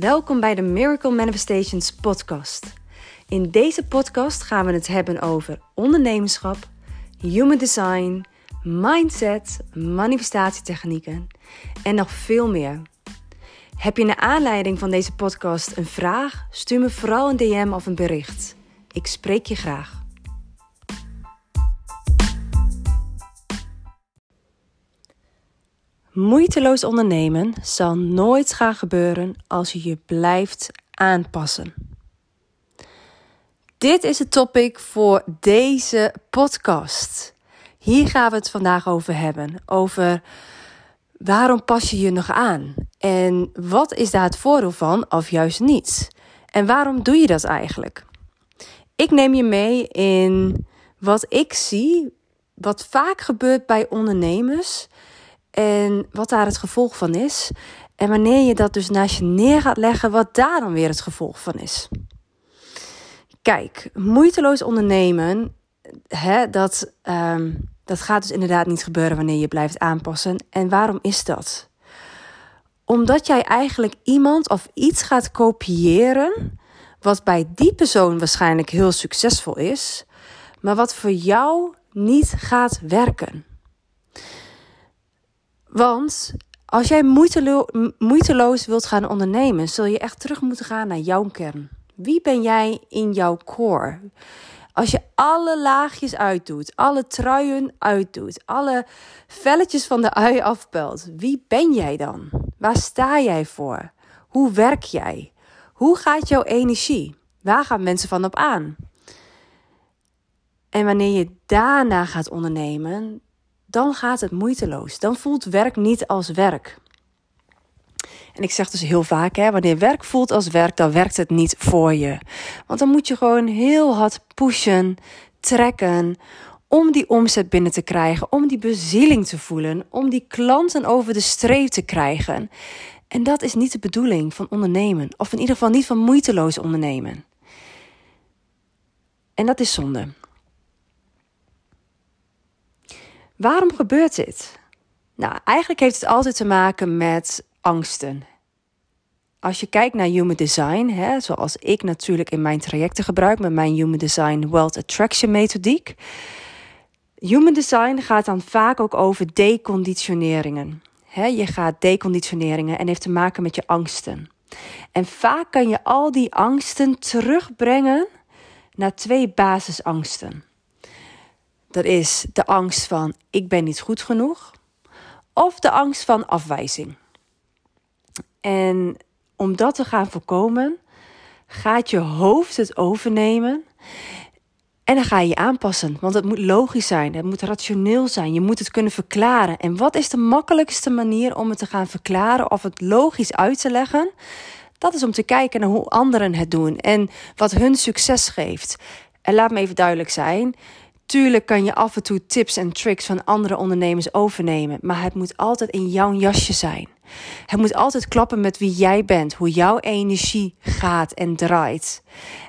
Welkom bij de Miracle Manifestations podcast. In deze podcast gaan we het hebben over ondernemerschap, human design, mindset, manifestatietechnieken en nog veel meer. Heb je naar aanleiding van deze podcast een vraag? Stuur me vooral een DM of een bericht. Ik spreek je graag. Moeiteloos ondernemen zal nooit gaan gebeuren als je je blijft aanpassen. Dit is het topic voor deze podcast. Hier gaan we het vandaag over hebben. Over waarom pas je je nog aan? En wat is daar het voordeel van of juist niet? En waarom doe je dat eigenlijk? Ik neem je mee in wat ik zie, wat vaak gebeurt bij ondernemers en wat daar het gevolg van is. En wanneer je dat dus naast je neer gaat leggen, wat daar dan weer het gevolg van is. Kijk, moeiteloos ondernemen, hè, dat, um, dat gaat dus inderdaad niet gebeuren wanneer je blijft aanpassen. En waarom is dat? Omdat jij eigenlijk iemand of iets gaat kopiëren, wat bij die persoon waarschijnlijk heel succesvol is, maar wat voor jou niet gaat werken. Want als jij moeitelo moeiteloos wilt gaan ondernemen, zul je echt terug moeten gaan naar jouw kern. Wie ben jij in jouw core? Als je alle laagjes uitdoet, alle truien uitdoet, alle velletjes van de ui afpelt, wie ben jij dan? Waar sta jij voor? Hoe werk jij? Hoe gaat jouw energie? Waar gaan mensen van op aan? En wanneer je daarna gaat ondernemen, dan gaat het moeiteloos. Dan voelt werk niet als werk. En ik zeg dus heel vaak, hè, wanneer werk voelt als werk, dan werkt het niet voor je. Want dan moet je gewoon heel hard pushen, trekken, om die omzet binnen te krijgen, om die bezieling te voelen, om die klanten over de streep te krijgen. En dat is niet de bedoeling van ondernemen, of in ieder geval niet van moeiteloos ondernemen. En dat is zonde. Waarom gebeurt dit? Nou, eigenlijk heeft het altijd te maken met angsten. Als je kijkt naar human design, hè, zoals ik natuurlijk in mijn trajecten gebruik met mijn human design wealth attraction methodiek. Human design gaat dan vaak ook over deconditioneringen. Je gaat deconditioneringen en heeft te maken met je angsten. En vaak kan je al die angsten terugbrengen naar twee basisangsten. Dat is de angst van ik ben niet goed genoeg of de angst van afwijzing. En om dat te gaan voorkomen, gaat je hoofd het overnemen en dan ga je je aanpassen. Want het moet logisch zijn, het moet rationeel zijn, je moet het kunnen verklaren. En wat is de makkelijkste manier om het te gaan verklaren of het logisch uit te leggen? Dat is om te kijken naar hoe anderen het doen en wat hun succes geeft. En laat me even duidelijk zijn. Tuurlijk kan je af en toe tips en tricks van andere ondernemers overnemen, maar het moet altijd in jouw jasje zijn. Het moet altijd klappen met wie jij bent, hoe jouw energie gaat en draait.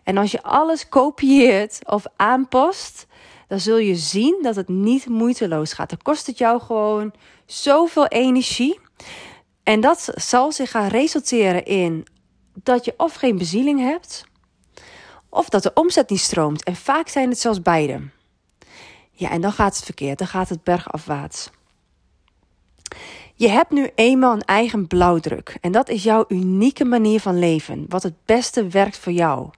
En als je alles kopieert of aanpast, dan zul je zien dat het niet moeiteloos gaat. Dan kost het jou gewoon zoveel energie. En dat zal zich gaan resulteren in dat je of geen bezieling hebt, of dat de omzet niet stroomt. En vaak zijn het zelfs beide. Ja, en dan gaat het verkeerd, dan gaat het bergafwaarts. Je hebt nu eenmaal een eigen blauwdruk en dat is jouw unieke manier van leven, wat het beste werkt voor jou.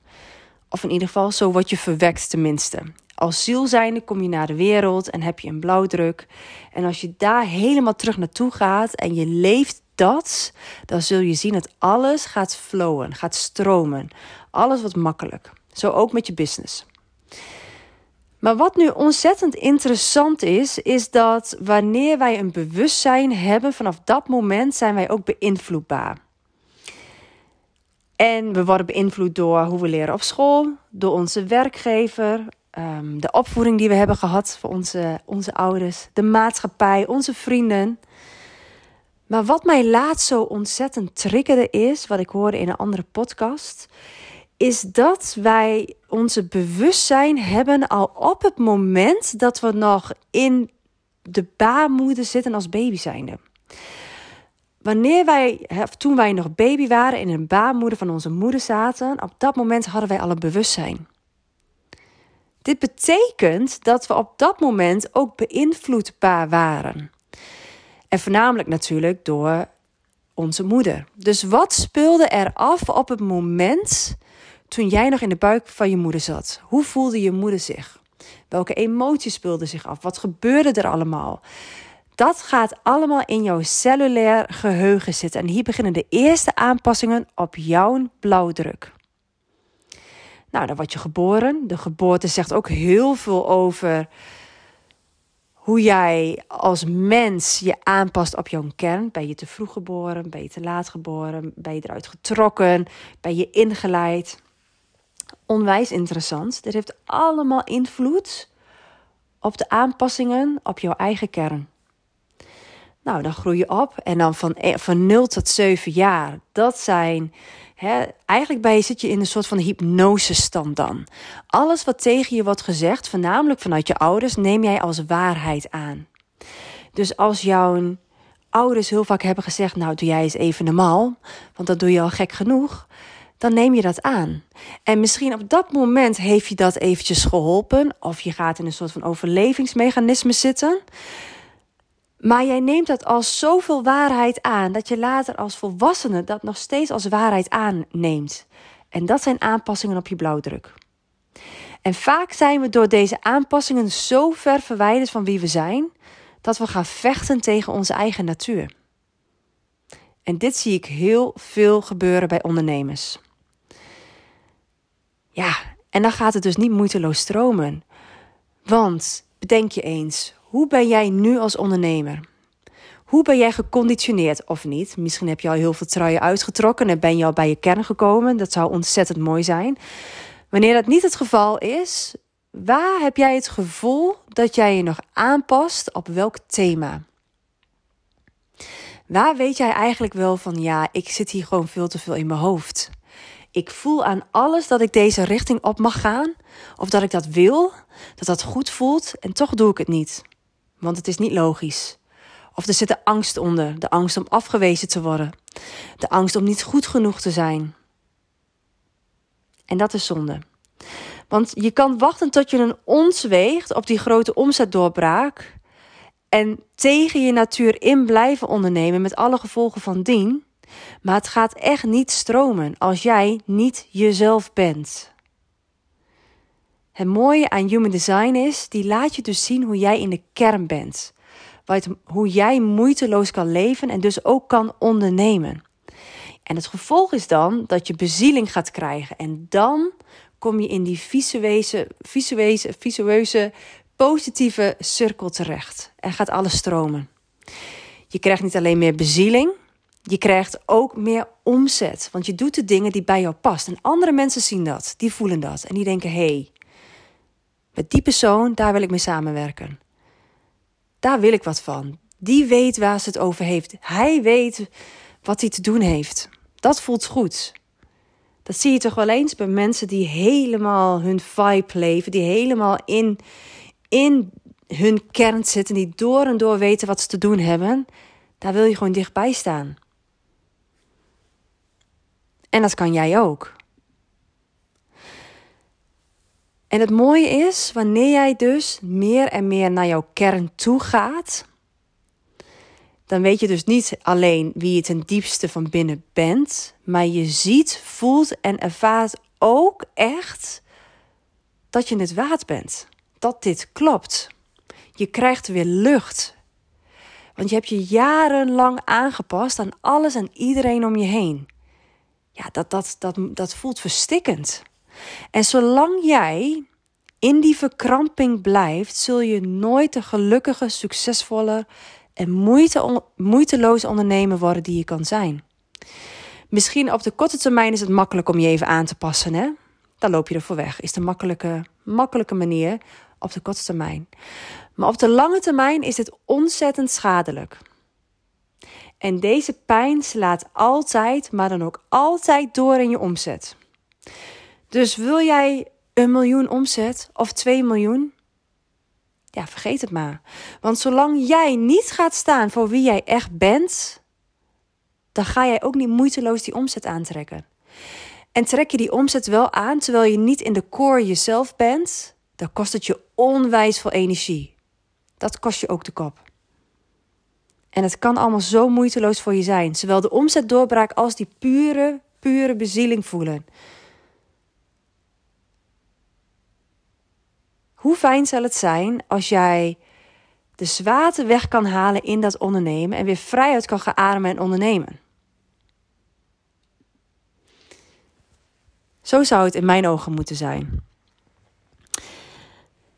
Of in ieder geval, zo word je verwekt tenminste. Als ziel zijnde kom je naar de wereld en heb je een blauwdruk. En als je daar helemaal terug naartoe gaat en je leeft dat, dan zul je zien dat alles gaat flowen, gaat stromen. Alles wordt makkelijk. Zo ook met je business. Maar wat nu ontzettend interessant is, is dat wanneer wij een bewustzijn hebben, vanaf dat moment zijn wij ook beïnvloedbaar. En we worden beïnvloed door hoe we leren op school, door onze werkgever, ehm, de opvoeding die we hebben gehad voor onze, onze ouders, de maatschappij, onze vrienden. Maar wat mij laatst zo ontzettend triggerde is, wat ik hoorde in een andere podcast, is dat wij onze bewustzijn hebben al op het moment dat we nog in de baarmoeder zitten als baby zijnde. wanneer wij, toen wij nog baby waren, in een baarmoeder van onze moeder zaten, op dat moment hadden wij al een bewustzijn. Dit betekent dat we op dat moment ook beïnvloedbaar waren. En voornamelijk natuurlijk door onze moeder. Dus wat speelde er af op het moment toen jij nog in de buik van je moeder zat? Hoe voelde je moeder zich? Welke emoties speelden zich af? Wat gebeurde er allemaal? Dat gaat allemaal in jouw cellulair geheugen zitten. En hier beginnen de eerste aanpassingen op jouw blauwdruk. Nou, dan word je geboren. De geboorte zegt ook heel veel over hoe jij als mens je aanpast op jouw kern. Ben je te vroeg geboren? Ben je te laat geboren? Ben je eruit getrokken? Ben je ingeleid? Onwijs interessant. Dit heeft allemaal invloed op de aanpassingen op jouw eigen kern. Nou, dan groei je op en dan van, e, van 0 tot 7 jaar. Dat zijn, hè, eigenlijk bij zit je in een soort van hypnosestand dan. Alles wat tegen je wordt gezegd, voornamelijk vanuit je ouders, neem jij als waarheid aan. Dus als jouw ouders heel vaak hebben gezegd, nou doe jij eens even normaal, want dat doe je al gek genoeg, dan neem je dat aan. En misschien op dat moment heeft je dat eventjes geholpen, of je gaat in een soort van overlevingsmechanisme zitten. Maar jij neemt dat als zoveel waarheid aan dat je later als volwassene dat nog steeds als waarheid aanneemt. En dat zijn aanpassingen op je blauwdruk. En vaak zijn we door deze aanpassingen zo ver verwijderd van wie we zijn dat we gaan vechten tegen onze eigen natuur. En dit zie ik heel veel gebeuren bij ondernemers. Ja, en dan gaat het dus niet moeiteloos stromen. Want bedenk je eens, hoe ben jij nu als ondernemer? Hoe ben jij geconditioneerd of niet? Misschien heb je al heel veel truien uitgetrokken en ben je al bij je kern gekomen. Dat zou ontzettend mooi zijn. Wanneer dat niet het geval is, waar heb jij het gevoel dat jij je nog aanpast op welk thema? Waar weet jij eigenlijk wel van ja, ik zit hier gewoon veel te veel in mijn hoofd? Ik voel aan alles dat ik deze richting op mag gaan, of dat ik dat wil, dat dat goed voelt en toch doe ik het niet want het is niet logisch. Of er zit de angst onder, de angst om afgewezen te worden, de angst om niet goed genoeg te zijn. En dat is zonde. Want je kan wachten tot je een ons weegt op die grote omzetdoorbraak en tegen je natuur in blijven ondernemen met alle gevolgen van dien. Maar het gaat echt niet stromen als jij niet jezelf bent. Het mooie aan Human Design is, die laat je dus zien hoe jij in de kern bent. Hoe jij moeiteloos kan leven en dus ook kan ondernemen. En het gevolg is dan dat je bezieling gaat krijgen. En dan kom je in die visueuze, visueuze, visueuze positieve cirkel terecht. En gaat alles stromen. Je krijgt niet alleen meer bezieling, je krijgt ook meer omzet. Want je doet de dingen die bij jou past. En andere mensen zien dat, die voelen dat. En die denken, hé, hey, met die persoon, daar wil ik mee samenwerken. Daar wil ik wat van. Die weet waar ze het over heeft. Hij weet wat hij te doen heeft. Dat voelt goed. Dat zie je toch wel eens bij mensen die helemaal hun vibe leven, die helemaal in, in hun kern zitten, die door en door weten wat ze te doen hebben. Daar wil je gewoon dichtbij staan. En dat kan jij ook. En het mooie is, wanneer jij dus meer en meer naar jouw kern toe gaat, dan weet je dus niet alleen wie je ten diepste van binnen bent, maar je ziet, voelt en ervaart ook echt dat je het waard bent. Dat dit klopt. Je krijgt weer lucht. Want je hebt je jarenlang aangepast aan alles en iedereen om je heen. Ja, dat, dat, dat, dat voelt verstikkend. En zolang jij in die verkramping blijft, zul je nooit de gelukkige, succesvolle en moeite, moeiteloos ondernemer worden die je kan zijn. Misschien op de korte termijn is het makkelijk om je even aan te passen, hè? Dan loop je ervoor weg. Is de makkelijke, makkelijke manier op de korte termijn. Maar op de lange termijn is het ontzettend schadelijk. En deze pijn slaat altijd, maar dan ook altijd door in je omzet. Dus wil jij een miljoen omzet of 2 miljoen? Ja, vergeet het maar. Want zolang jij niet gaat staan voor wie jij echt bent, dan ga jij ook niet moeiteloos die omzet aantrekken. En trek je die omzet wel aan terwijl je niet in de core jezelf bent, dan kost het je onwijs veel energie. Dat kost je ook de kop. En het kan allemaal zo moeiteloos voor je zijn, zowel de omzetdoorbraak als die pure, pure bezieling voelen. Hoe fijn zal het zijn als jij de zwaarte weg kan halen in dat ondernemen en weer vrijheid kan gaan ademen en ondernemen? Zo zou het in mijn ogen moeten zijn.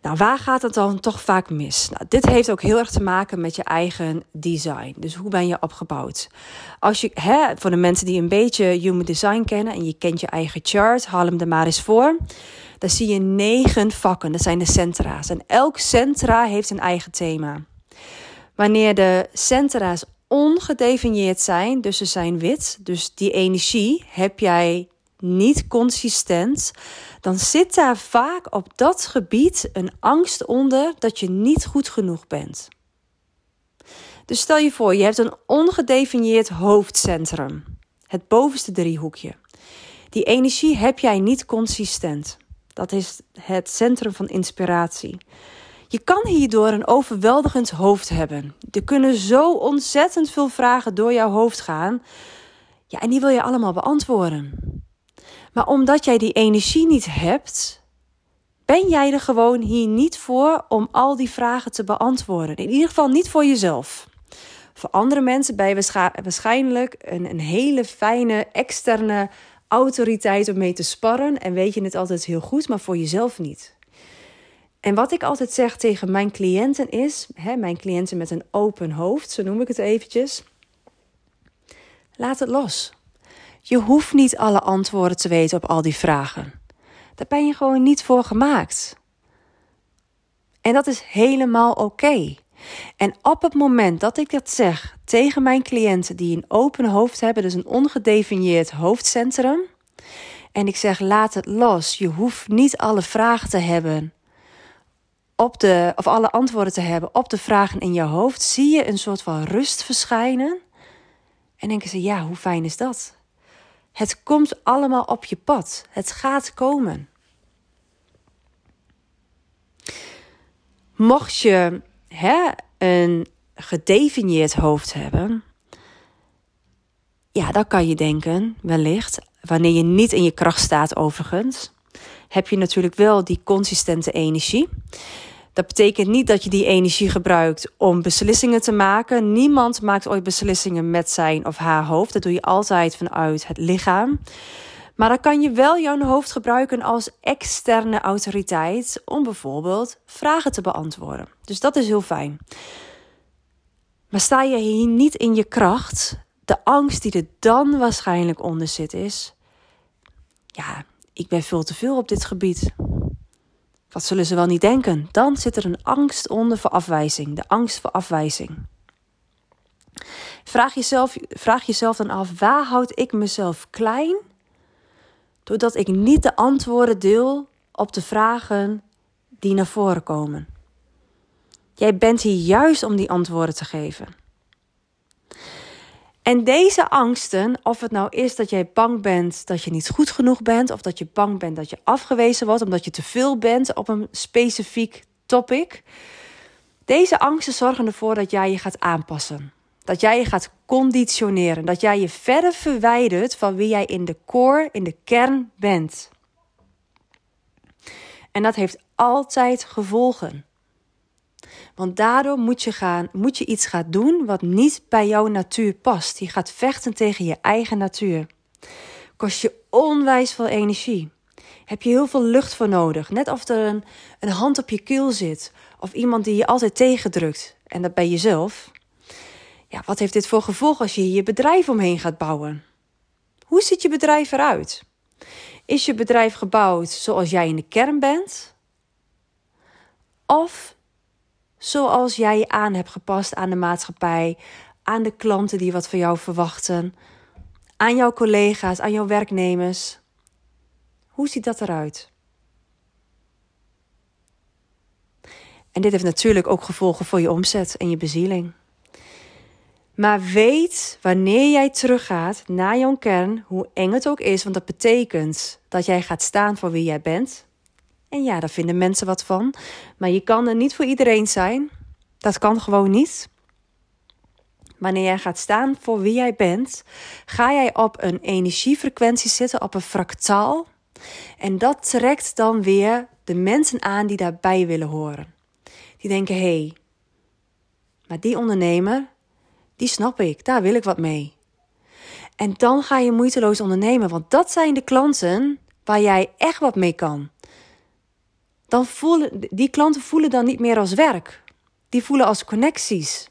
Nou, waar gaat het dan toch vaak mis? Nou, dit heeft ook heel erg te maken met je eigen design. Dus hoe ben je opgebouwd? Als je, hè, voor de mensen die een beetje human design kennen en je kent je eigen chart, haal hem er maar eens voor. Dan zie je negen vakken, dat zijn de centra's. En elk centra heeft een eigen thema. Wanneer de centra's ongedefinieerd zijn, dus ze zijn wit, dus die energie heb jij niet consistent, dan zit daar vaak op dat gebied een angst onder dat je niet goed genoeg bent. Dus stel je voor, je hebt een ongedefinieerd hoofdcentrum, het bovenste driehoekje. Die energie heb jij niet consistent. Dat is het centrum van inspiratie. Je kan hierdoor een overweldigend hoofd hebben. Er kunnen zo ontzettend veel vragen door jouw hoofd gaan. Ja, en die wil je allemaal beantwoorden. Maar omdat jij die energie niet hebt, ben jij er gewoon hier niet voor om al die vragen te beantwoorden. In ieder geval niet voor jezelf. Voor andere mensen ben je waarschijnlijk een, een hele fijne externe autoriteit om mee te sparren en weet je het altijd heel goed, maar voor jezelf niet. En wat ik altijd zeg tegen mijn cliënten is, hè, mijn cliënten met een open hoofd, zo noem ik het eventjes, laat het los. Je hoeft niet alle antwoorden te weten op al die vragen. Daar ben je gewoon niet voor gemaakt. En dat is helemaal oké. En op het moment dat ik dat zeg tegen mijn cliënten die een open hoofd hebben, dus een ongedefinieerd hoofdcentrum, en ik zeg laat het los, je hoeft niet alle vragen te hebben op de, of alle antwoorden te hebben op de vragen in je hoofd, zie je een soort van rust verschijnen. En denken ze, ja, hoe fijn is dat? Het komt allemaal op je pad. Het gaat komen. Mocht je hè, een gedefinieerd hoofd hebben, ja, dan kan je denken, wellicht, wanneer je niet in je kracht staat, overigens, heb je natuurlijk wel die consistente energie. Dat betekent niet dat je die energie gebruikt om beslissingen te maken. Niemand maakt ooit beslissingen met zijn of haar hoofd. Dat doe je altijd vanuit het lichaam. Maar dan kan je wel jouw hoofd gebruiken als externe autoriteit om bijvoorbeeld vragen te beantwoorden. Dus dat is heel fijn. Maar sta je hier niet in je kracht, de angst die er dan waarschijnlijk onder zit is: ja, ik ben veel te veel op dit gebied. Wat zullen ze wel niet denken? Dan zit er een angst onder voor afwijzing, de angst voor afwijzing. Vraag jezelf, vraag jezelf dan af, waar houd ik mezelf klein? Doordat ik niet de antwoorden deel op de vragen die naar voren komen. Jij bent hier juist om die antwoorden te geven. En deze angsten, of het nou is dat jij bang bent dat je niet goed genoeg bent, of dat je bang bent dat je afgewezen wordt omdat je te veel bent op een specifiek topic. Deze angsten zorgen ervoor dat jij je gaat aanpassen. Dat jij je gaat conditioneren. Dat jij je verder verwijdert van wie jij in de core, in de kern bent. En dat heeft altijd gevolgen. Want daardoor moet je, gaan, moet je iets gaan doen wat niet bij jouw natuur past. Je gaat vechten tegen je eigen natuur. Kost je onwijs veel energie. Heb je heel veel lucht voor nodig. Net of er een, hand op je keel zit. Of iemand die je altijd tegendrukt. En dat ben jezelf. Ja, wat heeft dit voor gevolg als je je bedrijf omheen gaat bouwen? Hoe ziet je bedrijf eruit? Is je bedrijf gebouwd zoals jij in de kern bent? Of zoals jij je aan hebt gepast aan de maatschappij, aan de klanten die wat van jou verwachten, aan jouw collega's, aan jouw werknemers. Hoe ziet dat eruit? En dit heeft natuurlijk ook gevolgen voor je omzet en je bezieling. Maar weet wanneer jij teruggaat naar jouw kern, hoe eng het ook is, want dat betekent dat jij gaat staan voor wie jij bent. En ja, daar vinden mensen wat van. Maar je kan er niet voor iedereen zijn. Dat kan gewoon niet. Wanneer jij gaat staan voor wie jij bent, ga jij op een energiefrequentie zitten, op een fractaal. En dat trekt dan weer de mensen aan die daarbij willen horen. Die denken: hé, hey, maar die ondernemer, die snap ik, daar wil ik wat mee. En dan ga je moeiteloos ondernemen, want dat zijn de klanten waar jij echt wat mee kan. Dan voelen, die klanten voelen dan niet meer als werk. Die voelen als connecties.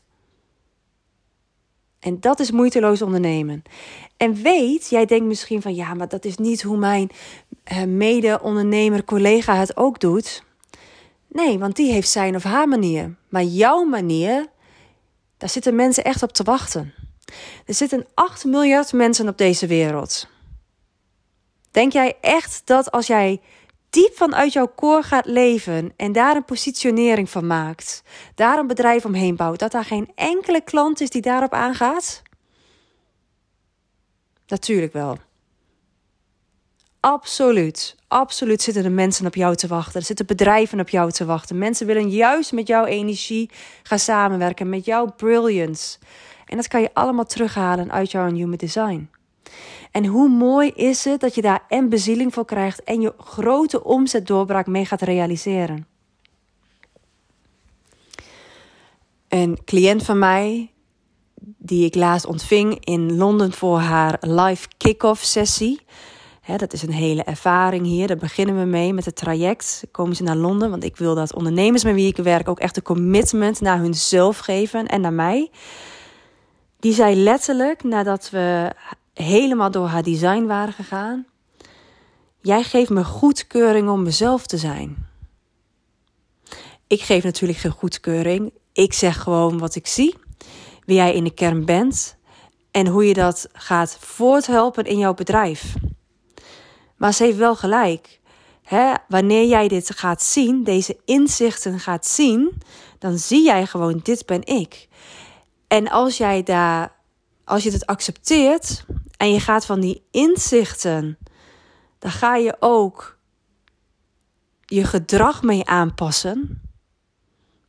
En dat is moeiteloos ondernemen. En weet, jij denkt misschien van ja, maar dat is niet hoe mijn uh, mede-ondernemer, collega het ook doet. Nee, want die heeft zijn of haar manier. Maar jouw manier, daar zitten mensen echt op te wachten. Er zitten 8 miljard mensen op deze wereld. Denk jij echt dat als jij diep vanuit jouw koor gaat leven en daar een positionering van maakt, daar een bedrijf omheen bouwt, dat daar geen enkele klant is die daarop aangaat? Natuurlijk wel. Absoluut. Absoluut zitten er mensen op jou te wachten. Er zitten bedrijven op jou te wachten. Mensen willen juist met jouw energie gaan samenwerken, met jouw brilliance. En dat kan je allemaal terughalen uit jouw human design. En hoe mooi is het dat je daar en bezieling voor krijgt en je grote omzetdoorbraak mee gaat realiseren. Een cliënt van mij, die ik laatst ontving in Londen voor haar live kick-off sessie. dat is een hele ervaring hier. Daar beginnen we mee met het traject. Komen ze naar Londen, want ik wil dat ondernemers met wie ik werk ook echt een commitment naar hunzelf geven en naar mij. Die zei letterlijk nadat we helemaal door haar design waren gegaan. Jij geeft me goedkeuring om mezelf te zijn. Ik geef natuurlijk geen goedkeuring. Ik zeg gewoon wat ik zie, wie jij in de kern bent en hoe je dat gaat voorthelpen in jouw bedrijf. Maar ze heeft wel gelijk. wanneer jij dit gaat zien, deze inzichten gaat zien, dan zie jij gewoon: dit ben ik. En als jij daar, als je het accepteert, en je gaat van die inzichten, dan ga je ook je gedrag mee aanpassen.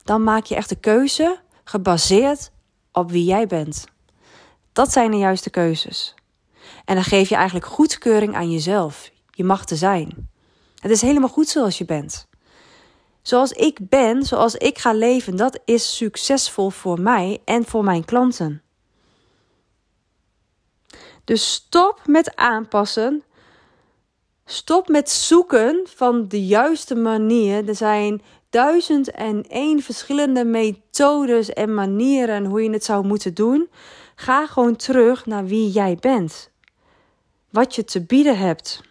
Dan maak je echt de keuze gebaseerd op wie jij bent. Dat zijn de juiste keuzes. En dan geef je eigenlijk goedkeuring aan jezelf. Je mag te zijn. Het is helemaal goed zoals je bent. Zoals ik ben, zoals ik ga leven, dat is succesvol voor mij en voor mijn klanten. Dus stop met aanpassen. Stop met zoeken van de juiste manier. Er zijn duizend en één verschillende methodes en manieren hoe je het zou moeten doen. Ga gewoon terug naar wie jij bent. Wat je te bieden hebt.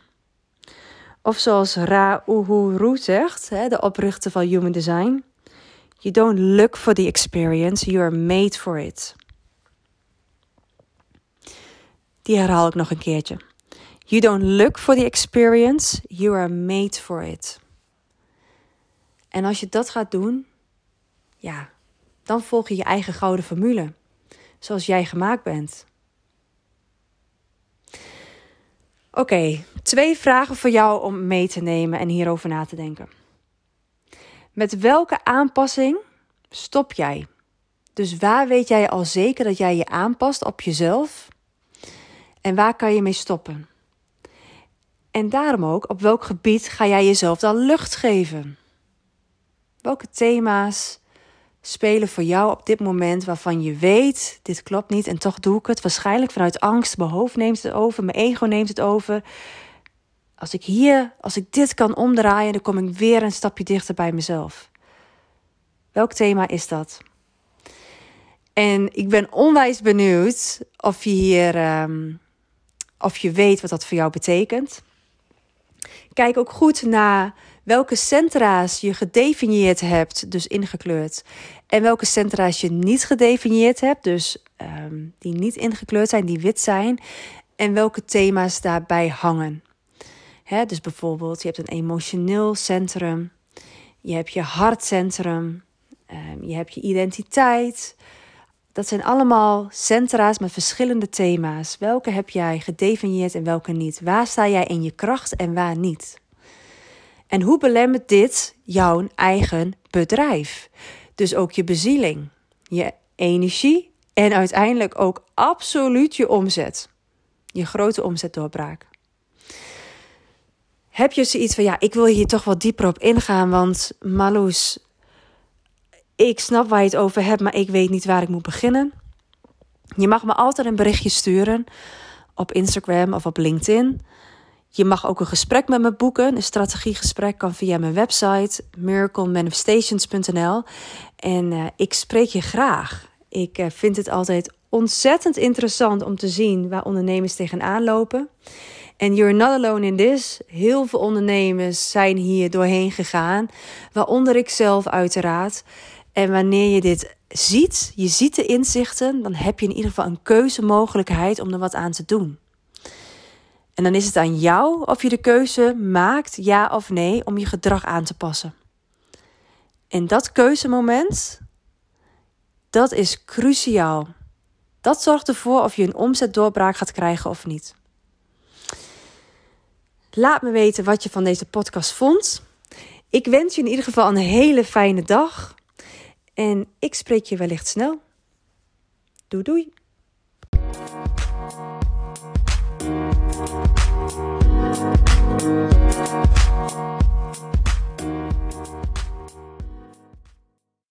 Of zoals Ra Uhuru zegt, de oprichter van Human Design. You don't look for the experience, you are made for it. Die herhaal ik nog een keertje. You don't look for the experience, you are made for it. En als je dat gaat doen, ja, dan volg je je eigen gouden formule, zoals jij gemaakt bent. Oké, twee vragen voor jou om mee te nemen en hierover na te denken. Met welke aanpassing stop jij? Dus waar weet jij al zeker dat jij je aanpast op jezelf en waar kan je mee stoppen? En daarom ook, op welk gebied ga jij jezelf dan lucht geven? Welke thema's spelen voor jou op dit moment waarvan je weet, dit klopt niet en toch doe ik het? Waarschijnlijk vanuit angst, mijn hoofd neemt het over, mijn ego neemt het over. Als ik hier, als ik dit kan omdraaien, dan kom ik weer een stapje dichter bij mezelf. Welk thema is dat? En ik ben onwijs benieuwd of je hier ehm, of je weet wat dat voor jou betekent. Kijk ook goed naar welke centra's je gedefinieerd hebt, dus ingekleurd. En welke centra's je niet gedefinieerd hebt, dus ehm, die niet ingekleurd zijn, die wit zijn. En welke thema's daarbij hangen. Dus bijvoorbeeld, je hebt een emotioneel centrum, je hebt je hartcentrum, um, je hebt je identiteit. Dat zijn allemaal centra's met verschillende thema's. Welke heb jij gedefinieerd en welke niet? Waar sta jij in je kracht en waar niet? En hoe belemmert dit jouw eigen bedrijf? Dus ook je bezieling, je energie en uiteindelijk ook absoluut je omzet. Je grote omzetdoorbraak. Heb je zoiets van, ja, ik wil hier toch wat dieper op ingaan, want Marloes, ik snap waar je het over hebt, maar ik weet niet waar ik moet beginnen. Je mag me altijd een berichtje sturen op Instagram of op LinkedIn. Je mag ook een gesprek met me boeken. Een strategiegesprek kan via mijn website miraclemanifestations.nl. En uh, ik spreek je graag. Ik uh, vind het altijd ontzettend interessant om te zien waar ondernemers tegenaan lopen. En you're not alone in this. Heel veel ondernemers zijn hier doorheen gegaan, waaronder ik zelf uiteraard. En wanneer je dit ziet, je ziet de inzichten, dan heb je in ieder geval een keuzemogelijkheid om er wat aan te doen. En dan is het aan jou of je de keuze maakt, ja of nee, om je gedrag aan te passen. En dat keuzemoment, dat is cruciaal. Dat zorgt ervoor of je een omzetdoorbraak gaat krijgen of niet. Laat me weten wat je van deze podcast vond. Ik wens je in ieder geval een hele fijne dag. En ik spreek je wellicht snel. Doei doei.